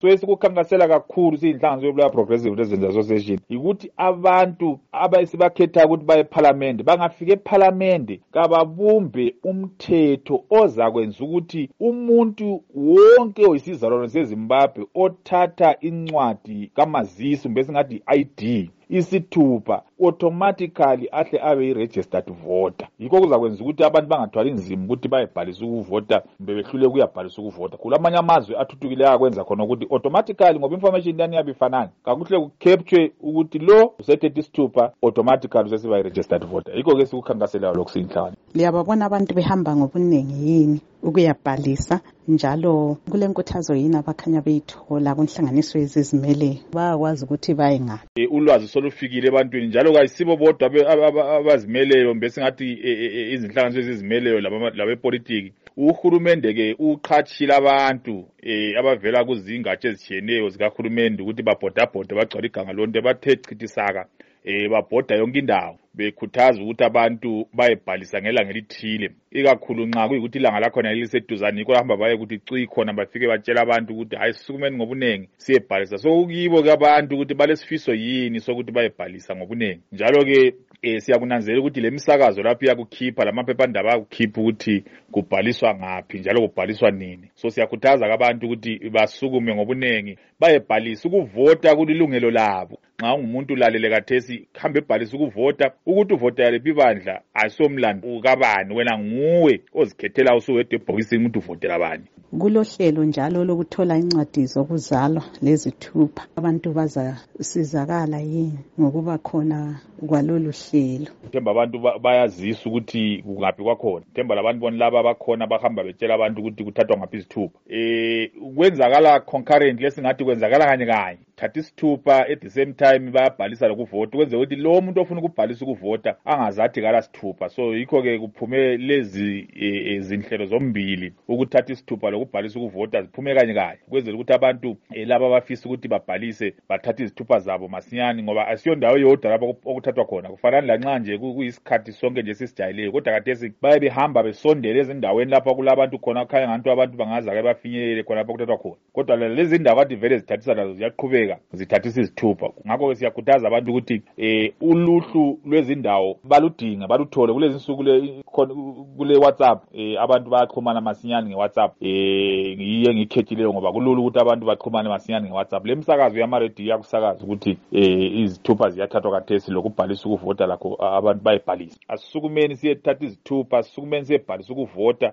so esikukhankasela kakhulu siyinhlanganiso yobuloya progressive resident association yikuthi abantu abasibakhethayo ukuthi baye ephalamende bangafika ephalamende kababumbe umthetho ozakwenza ukuthi umuntu wonke oyisizalwane sezimbabwe othatha incwadi kamazisi kumbe esingathi i-id isithupha automatically ahle abe yi-registered voter yikho kuzakwenza ukuthi abantu bangathwali nzima ukuthi bayebhalisa ukuvota kumbe behlule ukuyabhalisa ukuvota khulu amanye amazwe athuthukileyo akwenza khona ukuthi automatically ngoba information yani yabe ifanani kakuhle kucapture ukuthi lo usethethe isithupha automatically usesiba yi-registered voter yikho-ke sikukhankaselayo lokhu siyinhlani liyababona abantu behamba ngobuningi yini ukuyabhalisa njalo kulenkuthazo yini abakhanya beyithola kunhlanganiso ezizimele bayakwazi ukuthi baye ngaphi e, ulwazi solufikile ebantwini njalo kayisibo bodwa abazimeleyo mbe singathi e, e, izinhlanganiso ezizimeleyo labepolitiki uhulumende-ke uqhatshile abantu um abavela kuzingatsha ezitshiyeneyo zikahulumende ukuthi babhodabhode bagcwala iganga lonke bathe chithisaka um babhoda yonke indawo bekhuthaza ukuthi abantu bayebhalisa ngelanga elithile ikakhulu nxa kuyikuthi ilanga lakhona eliseduzane yikho bahamba baye ukuthi cwi khona bafike batshela abantu ukuthi hhayi sisukumeni ngobunengi siyebhalisa sokukibo ke abantu ukuthi balesifiso yini sokuthi bayebhalisa ngobunengi njalo-ke um siyakunanzelela ukuthi le misakazo lapho iyakukhipha lamaphephandaba ayakukhipha ukuthi kubhaliswa ngaphi njalo kubhaliswa nini so siyakhuthaza ke abantu ukuthi basukume ngobunengi bayebhalisa ukuvota kulilungelo labo nxa ungumuntu ulalele kathesi hambe ebhalisa ukuvota ukuthi uvota yaliphi ibandla asomlando kabani wena nguwe ozikhethela usuwedwa ebhokisini ukuthi uvotela bani kulohlelo njalo lokuthola incwadi zokuzalwa lezithupha abantu bazasizakala yini ngokuba khona kwalolu hlelo themba abantu bayazisa ukuthi kungaphi kwakhona themba labantu bona laba bakhona bahamba betshela abantu ukuthi kuthathwa ngaphi izithupha um kwenzakala concurrently esingathi kwenzakala kanye kanye thatha isithupha at the same time bayabhalisa lokuvota ukwenzela ukuthi lowo muntu ofuna ukubhalisa ukuvota angazathi kala sithupha so yikho-ke kuphume lezi e, e, zinhlelo zombili ukuthatha isithupha lokubhalisa ukuvota ziphume kanye kanye ukwenzela ukuthi abantu e, laba abafisa ukuthi babhalise bathathe izithupha zabo masinyane ngoba asiyo ndawo yodwa lapho okuthathwa khona kufanani lanxa nje kuyisikhathi sonke nje sisijayileyo kodwa kathesi baye behamba besondele ezindaweni lapho kulabantu khona kukhanya ngantu abantu bangazake bafinyelele khona lapho okuthathwa khona kodwa lezi ndawo kade vele zithathisa nazo ziyaqhubeka zithathisa izithupha ngakho-ke siyakhuthaza abantu ukuthi um uluhlu lwezindawo baludinga baluthole kulezi nsuku kule whatsapp um abantu bayaxhumana masinyane ngewhatsapp um eh, yiye ngiyikhethileyo ngoba kulula ukuthi abantu baxhumane masinyane ngewhatsapp le misakazo yamarediyo iyakusakaza ukuthi um izithupha ziyathathwa kathesi lokubhalisa ukuvota lakho abantu bayibhalise asisukumeni siyethatha izithupha asisukumeni siyebhalisa ukuvota